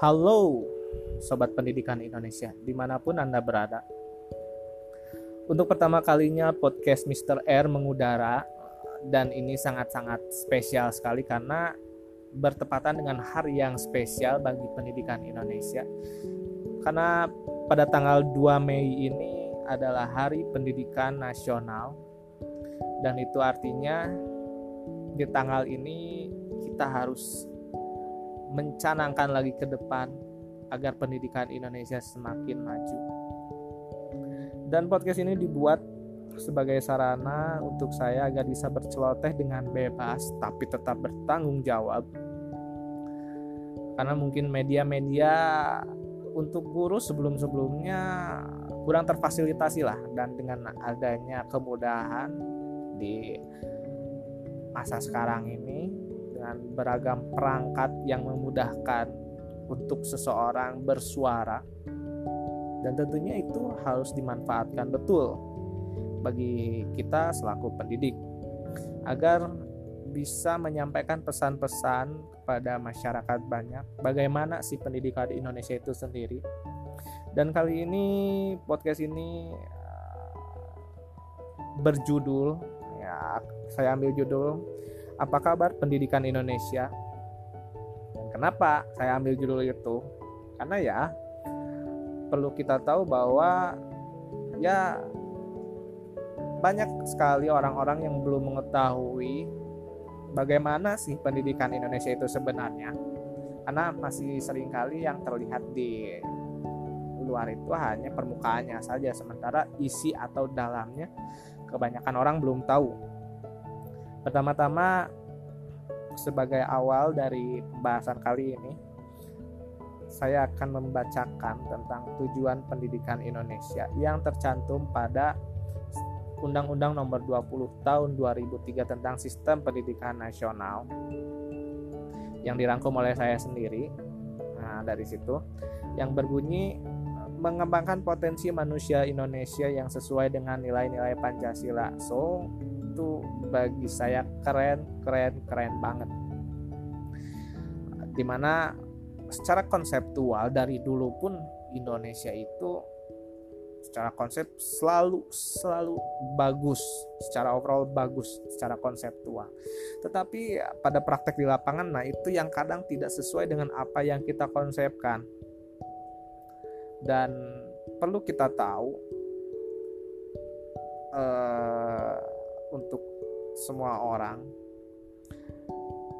Halo Sobat Pendidikan Indonesia di mana pun Anda berada Untuk pertama kalinya podcast Mr. R mengudara Dan ini sangat-sangat spesial sekali karena bertepatan dengan hari yang spesial bagi pendidikan Indonesia Karena pada tanggal 2 Mei ini adalah Hari Pendidikan Nasional Dan itu artinya di tanggal ini kita harus mencanangkan lagi ke depan agar pendidikan Indonesia semakin maju. Dan podcast ini dibuat sebagai sarana untuk saya agar bisa berceloteh dengan bebas tapi tetap bertanggung jawab. Karena mungkin media-media untuk guru sebelum-sebelumnya kurang terfasilitasi lah dan dengan adanya kemudahan di masa sekarang ini dengan beragam perangkat yang memudahkan untuk seseorang bersuara. Dan tentunya itu harus dimanfaatkan betul bagi kita selaku pendidik agar bisa menyampaikan pesan-pesan kepada masyarakat banyak bagaimana si pendidikan di Indonesia itu sendiri. Dan kali ini podcast ini uh, berjudul ya saya ambil judul apa kabar pendidikan Indonesia? Dan kenapa saya ambil judul itu? Karena ya perlu kita tahu bahwa ya banyak sekali orang-orang yang belum mengetahui bagaimana sih pendidikan Indonesia itu sebenarnya. Karena masih sering kali yang terlihat di luar itu hanya permukaannya saja sementara isi atau dalamnya kebanyakan orang belum tahu Pertama-tama sebagai awal dari pembahasan kali ini saya akan membacakan tentang tujuan pendidikan Indonesia yang tercantum pada Undang-Undang Nomor 20 Tahun 2003 tentang Sistem Pendidikan Nasional yang dirangkum oleh saya sendiri. Nah, dari situ yang berbunyi mengembangkan potensi manusia Indonesia yang sesuai dengan nilai-nilai Pancasila. So, itu bagi saya keren keren keren banget. Di mana secara konseptual dari dulu pun Indonesia itu secara konsep selalu selalu bagus. Secara overall bagus secara konseptual. Tetapi pada praktek di lapangan nah itu yang kadang tidak sesuai dengan apa yang kita konsepkan. Dan perlu kita tahu eh, untuk semua orang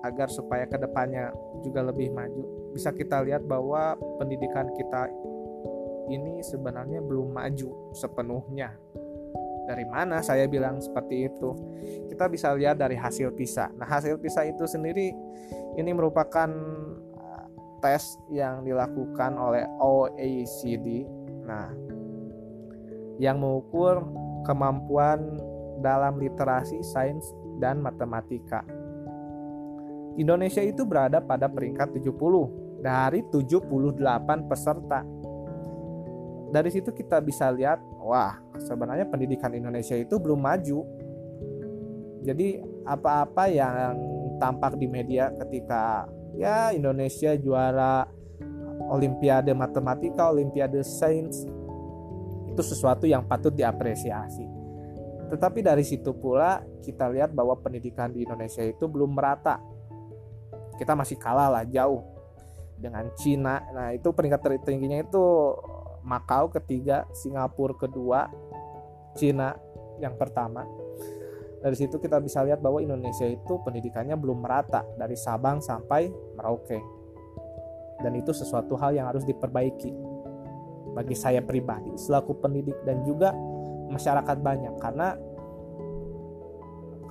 agar supaya ke depannya juga lebih maju. Bisa kita lihat bahwa pendidikan kita ini sebenarnya belum maju sepenuhnya. Dari mana saya bilang seperti itu? Kita bisa lihat dari hasil PISA. Nah hasil PISA itu sendiri ini merupakan uh, tes yang dilakukan oleh OECD nah yang mengukur kemampuan dalam literasi, sains, dan matematika. Indonesia itu berada pada peringkat 70 dari 78 peserta. Dari situ kita bisa lihat, wah, sebenarnya pendidikan Indonesia itu belum maju. Jadi apa-apa yang tampak di media ketika ya Indonesia juara olimpiade matematika, olimpiade sains itu sesuatu yang patut diapresiasi tetapi dari situ pula kita lihat bahwa pendidikan di Indonesia itu belum merata. Kita masih kalah lah jauh dengan Cina. Nah itu peringkat tertingginya itu Makau ketiga, Singapura kedua, Cina yang pertama. Dari situ kita bisa lihat bahwa Indonesia itu pendidikannya belum merata dari Sabang sampai Merauke. Dan itu sesuatu hal yang harus diperbaiki bagi saya pribadi selaku pendidik dan juga masyarakat banyak. Karena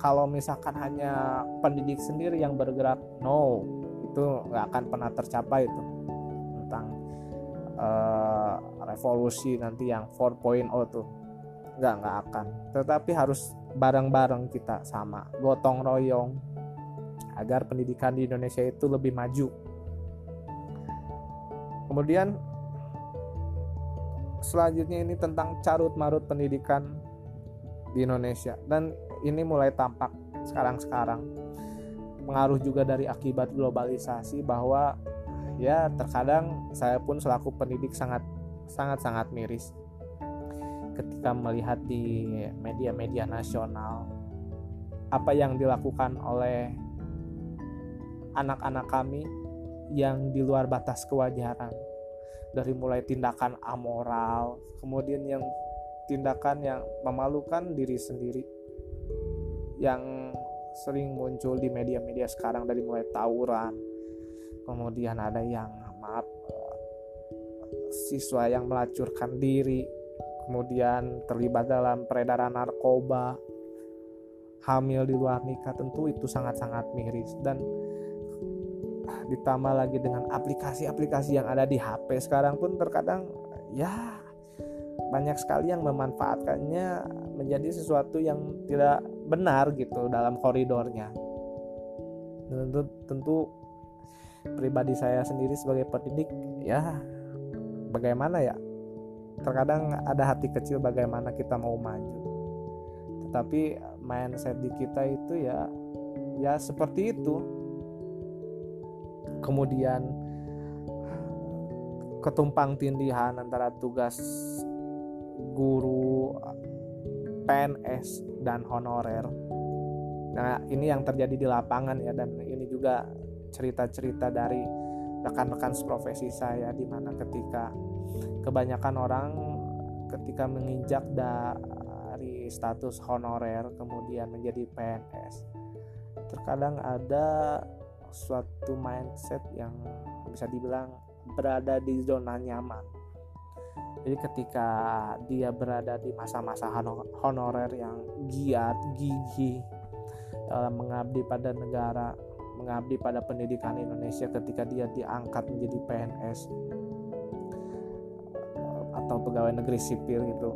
kalau misalkan hanya pendidik sendiri yang bergerak no itu nggak akan pernah tercapai itu. Tentang uh, revolusi nanti yang 4.0 tuh. Nggak nggak akan. Tetapi harus bareng-bareng kita sama. Gotong royong agar pendidikan di Indonesia itu lebih maju. Kemudian selanjutnya ini tentang carut marut pendidikan di Indonesia. Dan ini mulai tampak sekarang-sekarang. Pengaruh juga dari akibat globalisasi bahwa ya terkadang saya pun selaku pendidik sangat sangat sangat miris ketika melihat di media-media nasional apa yang dilakukan oleh anak-anak kami yang di luar batas kewajaran dari mulai tindakan amoral kemudian yang tindakan yang memalukan diri sendiri. Yang sering muncul di media-media sekarang dari mulai tawuran kemudian ada yang maaf siswa yang melacurkan diri kemudian terlibat dalam peredaran narkoba hamil di luar nikah tentu itu sangat-sangat miris. Dan ditambah lagi dengan aplikasi-aplikasi yang ada di HP sekarang pun terkadang ya banyak sekali yang memanfaatkannya menjadi sesuatu yang tidak benar gitu dalam koridornya. Tentu tentu pribadi saya sendiri sebagai pendidik ya bagaimana ya? Terkadang ada hati kecil bagaimana kita mau maju. Tetapi mindset di kita itu ya ya seperti itu kemudian ketumpang tindihan antara tugas guru PNS dan honorer. Nah, ini yang terjadi di lapangan ya dan ini juga cerita-cerita dari rekan-rekan profesi saya di mana ketika kebanyakan orang ketika menginjak dari status honorer kemudian menjadi PNS terkadang ada suatu mindset yang bisa dibilang berada di zona nyaman. Jadi ketika dia berada di masa-masa honorer yang giat, gigih dalam mengabdi pada negara, mengabdi pada pendidikan Indonesia ketika dia diangkat menjadi PNS atau pegawai negeri sipil gitu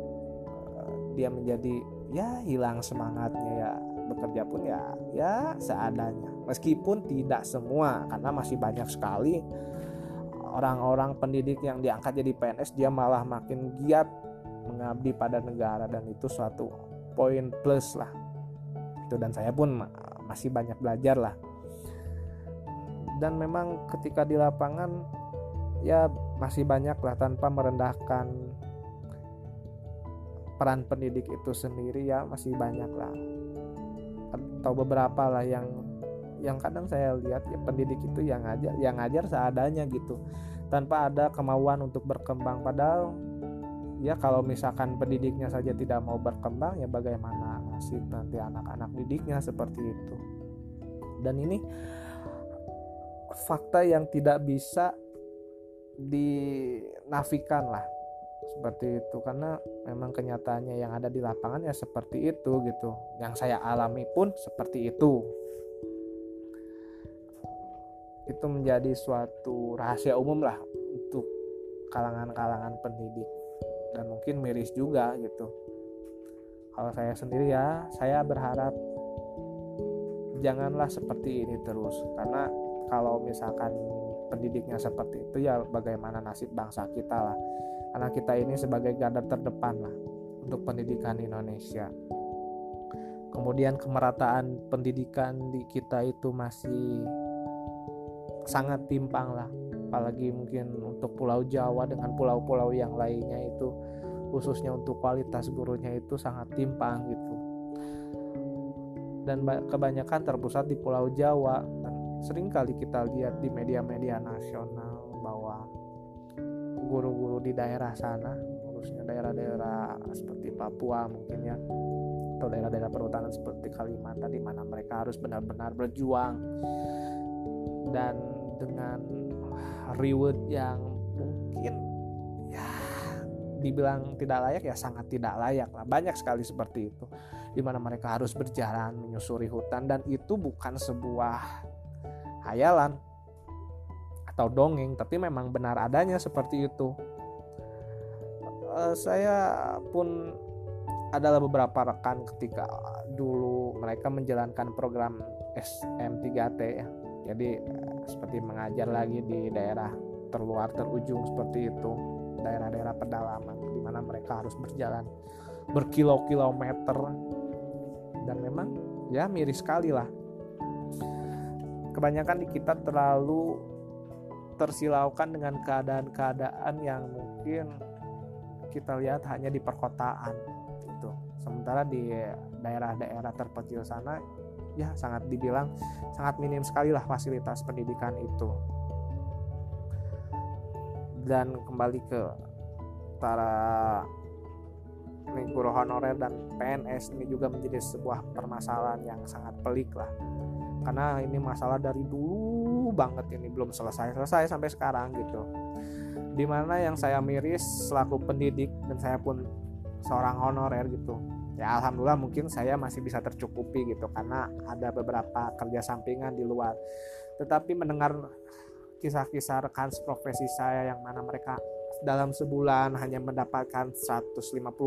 dia menjadi ya hilang semangatnya ya bekerja pun ya ya seadanya meskipun tidak semua karena masih banyak sekali orang-orang pendidik yang diangkat jadi PNS dia malah makin giat mengabdi pada negara dan itu suatu poin plus lah. Itu dan saya pun masih banyak belajar lah. Dan memang ketika di lapangan ya masih banyak lah tanpa merendahkan peran pendidik itu sendiri ya masih banyak lah. Atau beberapa lah yang yang kadang saya lihat ya pendidik itu yang ngajar yang ngajar seadanya gitu. Tanpa ada kemauan untuk berkembang. Padahal ya kalau misalkan pendidiknya saja tidak mau berkembang ya bagaimana nasib nanti anak-anak didiknya seperti itu. Dan ini fakta yang tidak bisa dinafikan lah. Seperti itu. Karena memang kenyataannya yang ada di lapangan ya seperti itu gitu. Yang saya alami pun seperti itu itu menjadi suatu rahasia umum lah untuk kalangan-kalangan pendidik. Dan mungkin miris juga gitu. Kalau saya sendiri ya saya berharap janganlah seperti ini terus. Karena kalau misalkan pendidiknya seperti itu ya bagaimana nasib bangsa kita lah. Karena kita ini sebagai garda terdepan lah untuk pendidikan Indonesia. Kemudian kemerataan pendidikan di kita itu masih sangat timpang lah. Apalagi mungkin untuk pulau Jawa dengan pulau-pulau yang lainnya itu khususnya untuk kualitas gurunya itu sangat timpang gitu. Dan kebanyakan terpusat di pulau Jawa. Dan sering kali kita lihat di media-media nasional bahwa guru-guru di daerah sana khususnya daerah-daerah seperti Papua mungkin ya atau daerah-daerah perhutanan seperti Kalimantan di mana mereka harus benar-benar berjuang. Dan dengan reward yang mungkin ya dibilang tidak layak ya sangat tidak layak lah. Banyak sekali seperti itu di mana mereka harus berjalan menyusuri hutan. Dan itu bukan sebuah hayalan atau dongeng tapi memang benar adanya seperti itu. Uh, saya pun adalah beberapa rekan ketika dulu mereka menjalankan program SM3T ya. Jadi seperti mengajar lagi di daerah terluar terujung seperti itu daerah-daerah pedalaman di mana mereka harus berjalan berkilo-kilometer dan memang ya miris sekali lah. Kebanyakan di kita terlalu tersilaukan dengan keadaan-keadaan yang mungkin kita lihat hanya di perkotaan gitu. Sementara di daerah-daerah terpencil sana ya sangat dibilang sangat minim sekali lah fasilitas pendidikan itu. Dan kembali ke para guru honorer dan PNS ini juga menjadi sebuah permasalahan yang sangat pelik lah. Karena ini masalah dari dulu banget ini belum selesai selesai sampai sekarang gitu. Di mana yang saya miris selaku pendidik dan saya pun seorang honorer gitu ya alhamdulillah mungkin saya masih bisa tercukupi gitu karena ada beberapa kerja sampingan di luar. Tetapi mendengar kisah-kisah rekan profesi saya yang mana mereka dalam sebulan hanya mendapatkan 150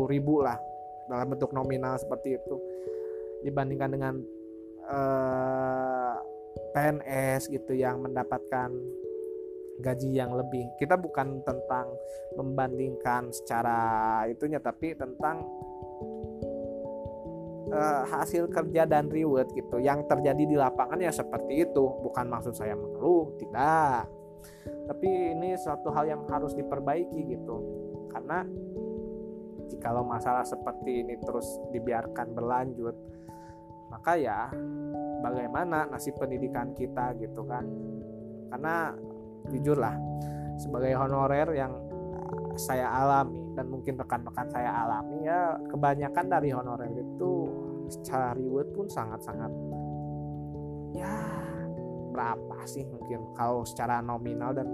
ribu lah dalam bentuk nominal seperti itu. Dibandingkan dengan eh, PNS gitu yang mendapatkan gaji yang lebih. Kita bukan tentang membandingkan secara itunya tapi tentang uh, hasil kerja dan reward gitu. Yang terjadi di lapangan ya seperti itu. Bukan maksud saya mengeluh tidak. Tapi ini suatu hal yang harus diperbaiki gitu. Karena jikalau masalah seperti ini terus dibiarkan berlanjut maka ya bagaimana nasib pendidikan kita gitu kan? Karena jujurlah sebagai honorer yang saya alami dan mungkin rekan-rekan saya alami ya kebanyakan dari honorer itu secara reward pun sangat-sangat ya berapa sih mungkin? Kalau secara nominal dan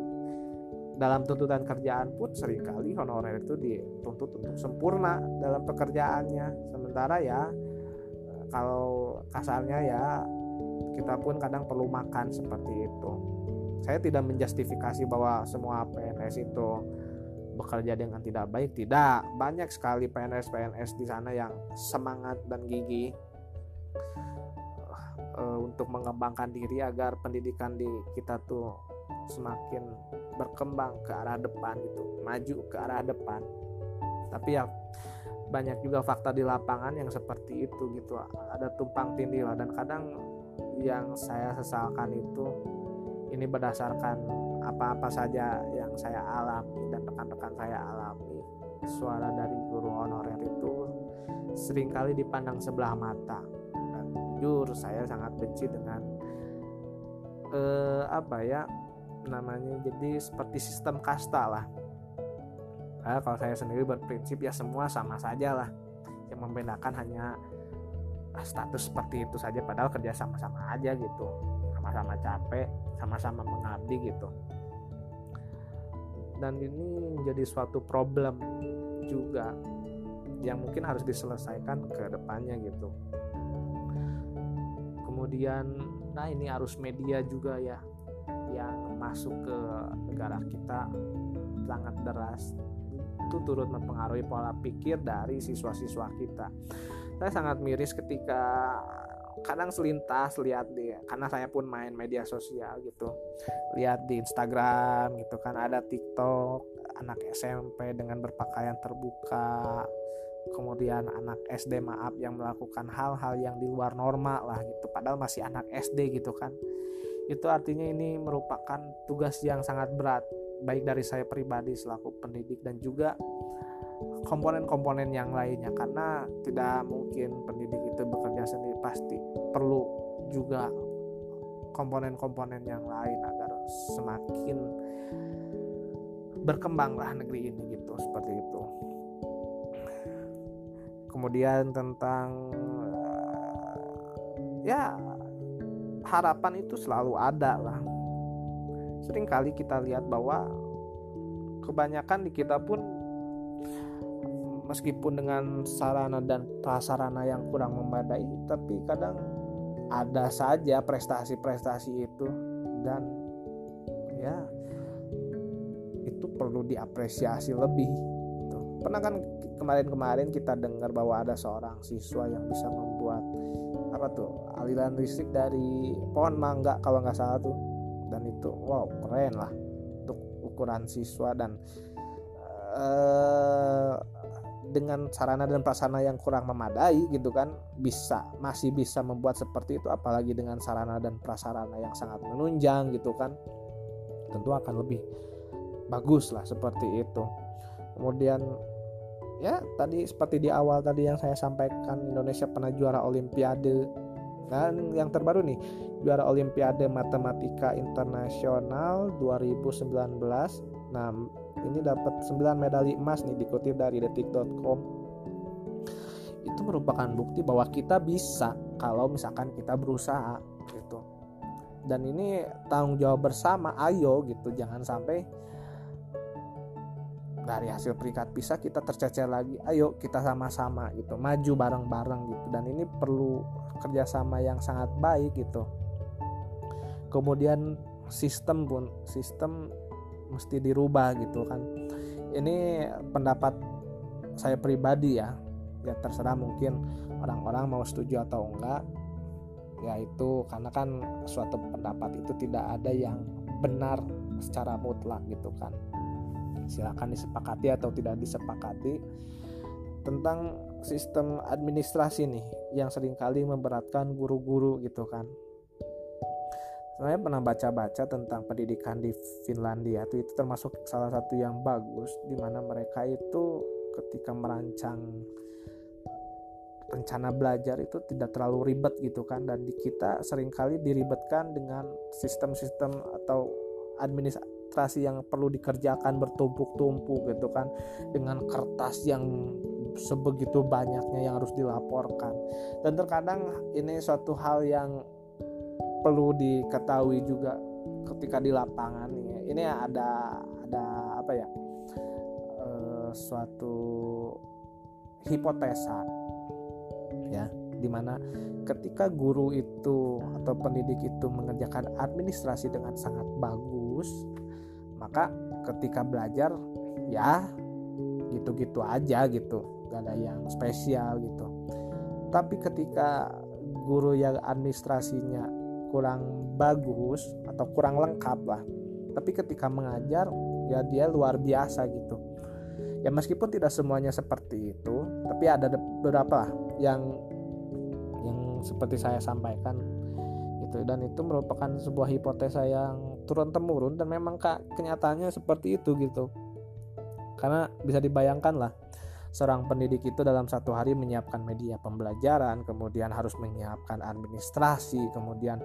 dalam tuntutan kerjaan pun sering kali honorer itu dituntut untuk sempurna dalam pekerjaannya. Sementara ya kalau kasarnya ya kita pun kadang perlu makan seperti itu. Saya tidak menjustifikasi bahwa semua PNS itu bekerja dengan tidak baik? Tidak. Banyak sekali PNS PNS di sana yang semangat dan gigih uh, untuk mengembangkan diri agar pendidikan di kita tuh semakin berkembang ke arah depan gitu maju ke arah depan. Tapi ya banyak juga fakta di lapangan yang seperti itu gitu. Ada tumpang tindih lah. Dan kadang yang saya sesalkan itu ini berdasarkan apa-apa saja yang saya alami dan rekan-rekan saya alami. Suara dari guru honorer itu sering kali dipandang sebelah mata. Jujur saya sangat benci dengan eh, apa ya namanya jadi seperti sistem kasta lah. Nah, kalau saya sendiri berprinsip ya semua sama saja lah. Yang membedakan hanya status seperti itu saja padahal kerja sama-sama aja gitu. Sama-sama capek sama-sama mengabdi gitu dan ini menjadi suatu problem juga yang mungkin harus diselesaikan ke depannya gitu. Kemudian nah ini arus media juga ya yang masuk ke negara kita sangat deras. Itu turut mempengaruhi pola pikir dari siswa-siswa kita. Saya sangat miris ketika kadang selintas lihat di karena saya pun main media sosial gitu. Lihat di Instagram gitu kan ada TikTok anak SMP dengan berpakaian terbuka kemudian anak SD maaf yang melakukan hal-hal yang di luar normal lah gitu. Padahal masih anak SD gitu kan. Itu artinya ini merupakan tugas yang sangat berat baik dari saya pribadi selaku pendidik dan juga komponen-komponen yang lainnya. Karena tidak mungkin pendidik itu bekerja sendiri pasti perlu juga komponen-komponen yang lain agar semakin berkembanglah negeri ini gitu seperti itu. Kemudian tentang uh, ya harapan itu selalu ada lah. Seringkali kita lihat bahwa kebanyakan di kita pun meskipun dengan sarana dan prasarana yang kurang memadai tapi kadang ada saja prestasi-prestasi itu. Dan ya itu perlu diapresiasi lebih pernah kan kemarin-kemarin kita dengar bahwa ada seorang siswa yang bisa membuat apa tuh aliran listrik dari pohon mangga kalau nggak salah tuh. Dan itu wow keren lah untuk ukuran siswa dan uh, dengan sarana dan prasarana yang kurang memadai gitu kan bisa masih bisa membuat seperti itu apalagi dengan sarana dan prasarana yang sangat menunjang gitu kan tentu akan lebih bagus lah seperti itu. Kemudian ya tadi seperti di awal tadi yang saya sampaikan Indonesia pernah juara Olimpiade dan yang terbaru nih juara Olimpiade Matematika Internasional 2019 nah ini dapat 9 medali emas nih dikutip dari detik.com itu merupakan bukti bahwa kita bisa kalau misalkan kita berusaha gitu. Dan ini tanggung jawab bersama ayo gitu. Jangan sampai dari hasil peringkat pisah kita tercecer lagi ayo kita sama-sama gitu. Maju bareng-bareng gitu. Dan ini perlu kerjasama yang sangat baik gitu. Kemudian sistem pun sistem mesti dirubah gitu kan. Ini pendapat saya pribadi ya. Ya terserah mungkin orang-orang mau setuju atau enggak. Ya itu karena kan suatu pendapat itu tidak ada yang benar secara mutlak gitu kan. Silakan disepakati atau tidak disepakati. Tentang sistem administrasi nih yang sering kali memberatkan guru-guru gitu kan saya pernah baca-baca tentang pendidikan di Finlandia itu itu termasuk salah satu yang bagus di mana mereka itu ketika merancang rencana belajar itu tidak terlalu ribet gitu kan dan di kita sering kali diribetkan dengan sistem-sistem atau administrasi yang perlu dikerjakan bertumpuk-tumpuk gitu kan dengan kertas yang sebegitu banyaknya yang harus dilaporkan. Dan terkadang ini suatu hal yang perlu diketahui juga ketika di lapangan ya. ini ada ada apa ya e, suatu hipotesa ya di mana ketika guru itu atau pendidik itu mengerjakan administrasi dengan sangat bagus maka ketika belajar ya gitu-gitu aja gitu gak ada yang spesial gitu tapi ketika guru yang administrasinya kurang bagus atau kurang lengkap lah. Tapi ketika mengajar ya dia luar biasa gitu. Ya meskipun tidak semuanya seperti itu tapi ada beberapa yang yang seperti saya sampaikan gitu. Dan itu merupakan sebuah hipotesa yang turun temurun dan memang kak kenyataannya seperti itu gitu. Karena bisa dibayangkan lah seorang pendidik itu dalam satu hari menyiapkan media pembelajaran kemudian harus menyiapkan administrasi kemudian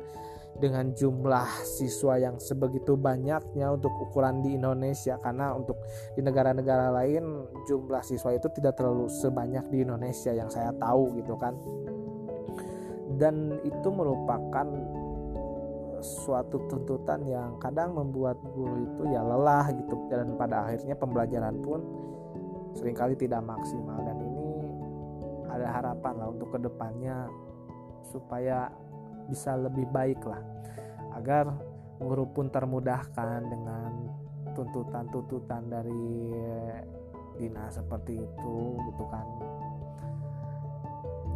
dengan jumlah siswa yang sebegitu banyaknya untuk ukuran di Indonesia. Karena untuk di negara-negara lain jumlah siswa itu tidak terlalu sebanyak di Indonesia yang saya tahu gitu kan. Dan itu merupakan suatu tuntutan yang kadang membuat guru itu ya lelah gitu. Dan pada akhirnya pembelajaran pun sering kali tidak maksimal. Dan ini ada harapan lah untuk ke depannya supaya bisa lebih baik lah. Agar guru pun termudahkan dengan tuntutan-tuntutan dari dinas seperti itu gitu kan.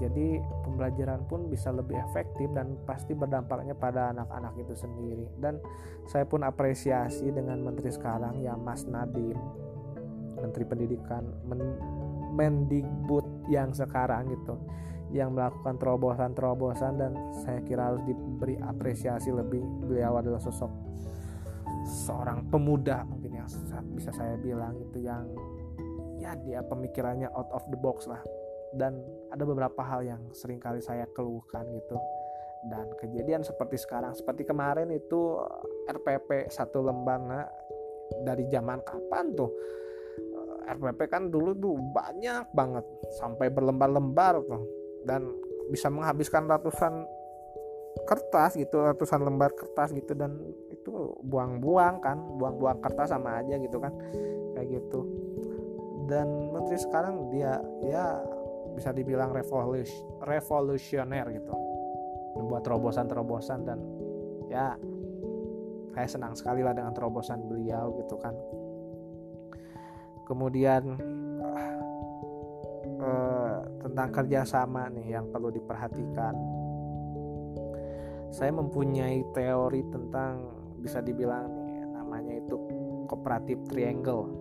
Jadi pembelajaran pun bisa lebih efektif dan pasti berdampaknya pada anak-anak itu sendiri. Dan saya pun apresiasi dengan menteri sekarang ya Mas Nadiem menteri pendidikan men Mendikbud yang sekarang gitu yang melakukan terobosan-terobosan dan saya kira harus diberi apresiasi lebih. Beliau adalah sosok seorang pemuda mungkin yang bisa saya bilang itu yang ya dia pemikirannya out of the box lah. Dan ada beberapa hal yang sering kali saya keluhkan gitu. Dan kejadian seperti sekarang seperti kemarin itu RPP satu lembar nah, dari zaman kapan tuh RPP kan dulu tuh banyak banget sampai berlembar-lembar tuh. Dan bisa menghabiskan ratusan kertas gitu ratusan lembar kertas gitu dan itu buang-buang kan buang-buang kertas sama aja gitu kan kayak gitu. Dan menteri sekarang dia ya bisa dibilang revolusi revolusioner gitu. Membuat terobosan-terobosan dan ya saya senang sekali lah dengan terobosan beliau gitu kan kemudian uh, tentang kerjasama nih yang perlu diperhatikan saya mempunyai teori tentang bisa dibilang nih namanya itu kooperatif triangle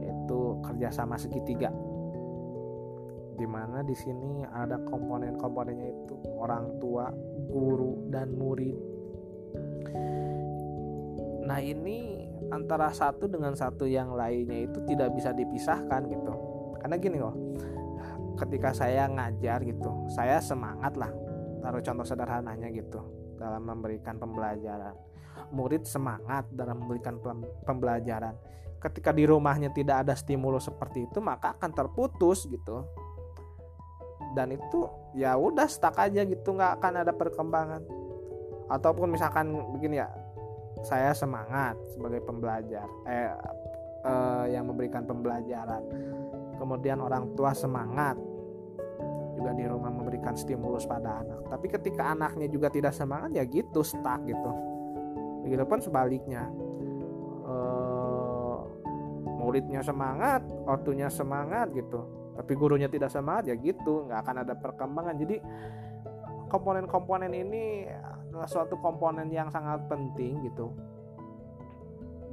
yaitu kerjasama segitiga di mana di sini ada komponen-komponennya itu orang tua, guru dan murid. nah ini antara satu dengan satu yang lainnya itu tidak bisa dipisahkan gitu. Karena gini loh ketika saya ngajar gitu saya semangat lah taruh contoh sederhananya gitu dalam memberikan pembelajaran. Murid semangat dalam memberikan pembelajaran. Ketika di rumahnya tidak ada stimulus seperti itu maka akan terputus gitu. Dan itu ya udah stuck aja gitu nggak akan ada perkembangan. Ataupun misalkan begini ya saya semangat sebagai pembelajar eh, eh yang memberikan pembelajaran. Kemudian orang tua semangat juga di rumah memberikan stimulus pada anak. Tapi ketika anaknya juga tidak semangat ya gitu stuck gitu. Begitupun sebaliknya. Muridnya semangat ortunya semangat gitu. Tapi gurunya tidak semangat ya gitu nggak akan ada perkembangan. Jadi komponen-komponen ini suatu komponen yang sangat penting gitu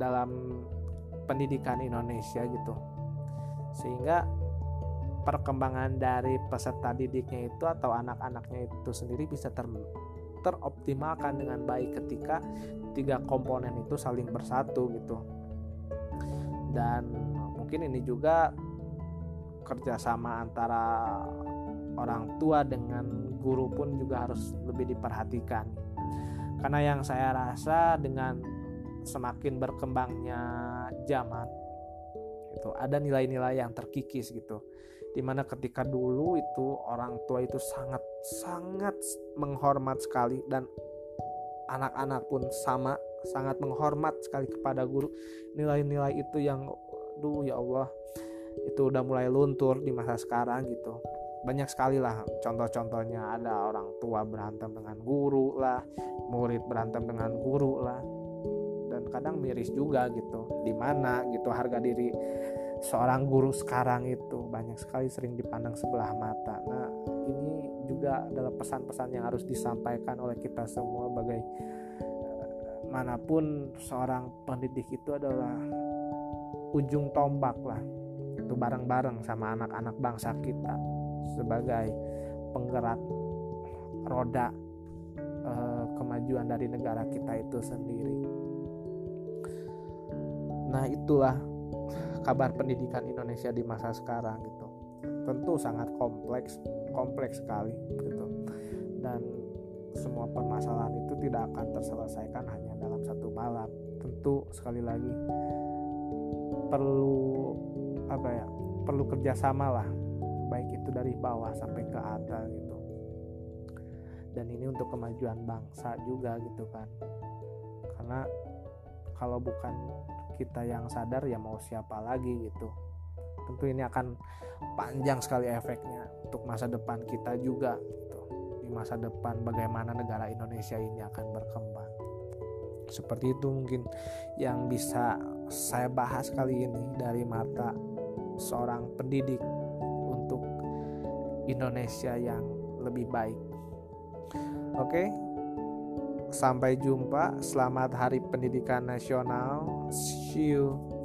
dalam pendidikan Indonesia gitu. Sehingga perkembangan dari peserta didiknya itu atau anak-anaknya itu sendiri bisa ter teroptimalkan dengan baik ketika tiga komponen itu saling bersatu gitu. Dan mungkin ini juga kerjasama antara orang tua dengan guru pun juga harus lebih diperhatikan karena yang saya rasa dengan semakin berkembangnya zaman itu ada nilai-nilai yang terkikis gitu. Di mana ketika dulu itu orang tua itu sangat sangat menghormat sekali dan anak-anak pun sama sangat menghormat sekali kepada guru. Nilai-nilai itu yang duh ya Allah itu udah mulai luntur di masa sekarang gitu banyak sekali lah contoh-contohnya. Ada orang tua berantem dengan guru lah murid berantem dengan guru lah. Dan kadang miris juga gitu di mana gitu harga diri seorang guru sekarang itu. Banyak sekali sering dipandang sebelah mata. Nah ini juga adalah pesan-pesan yang harus disampaikan oleh kita semua bagai mana pun seorang pendidik itu adalah ujung tombak lah. Itu bareng-bareng sama anak-anak bangsa kita sebagai penggerak roda eh, kemajuan dari negara kita itu sendiri. Nah, itulah kabar pendidikan Indonesia di masa sekarang gitu. Tentu sangat kompleks, kompleks sekali gitu. Dan semua permasalahan itu tidak akan terselesaikan hanya dalam satu malam. Tentu sekali lagi perlu apa ya? Perlu kerjasama lah, baik itu dari bawah sampai ke atas gitu. Dan ini untuk kemajuan bangsa juga gitu kan. Karena kalau bukan kita yang sadar ya mau siapa lagi gitu. Tentu ini akan panjang sekali efeknya untuk masa depan kita juga masa depan bagaimana negara Indonesia ini akan berkembang. Seperti itu mungkin yang bisa saya bahas kali ini dari mata seorang pendidik Indonesia yang lebih baik. Oke. Sampai jumpa. Selamat Hari Pendidikan Nasional. See you.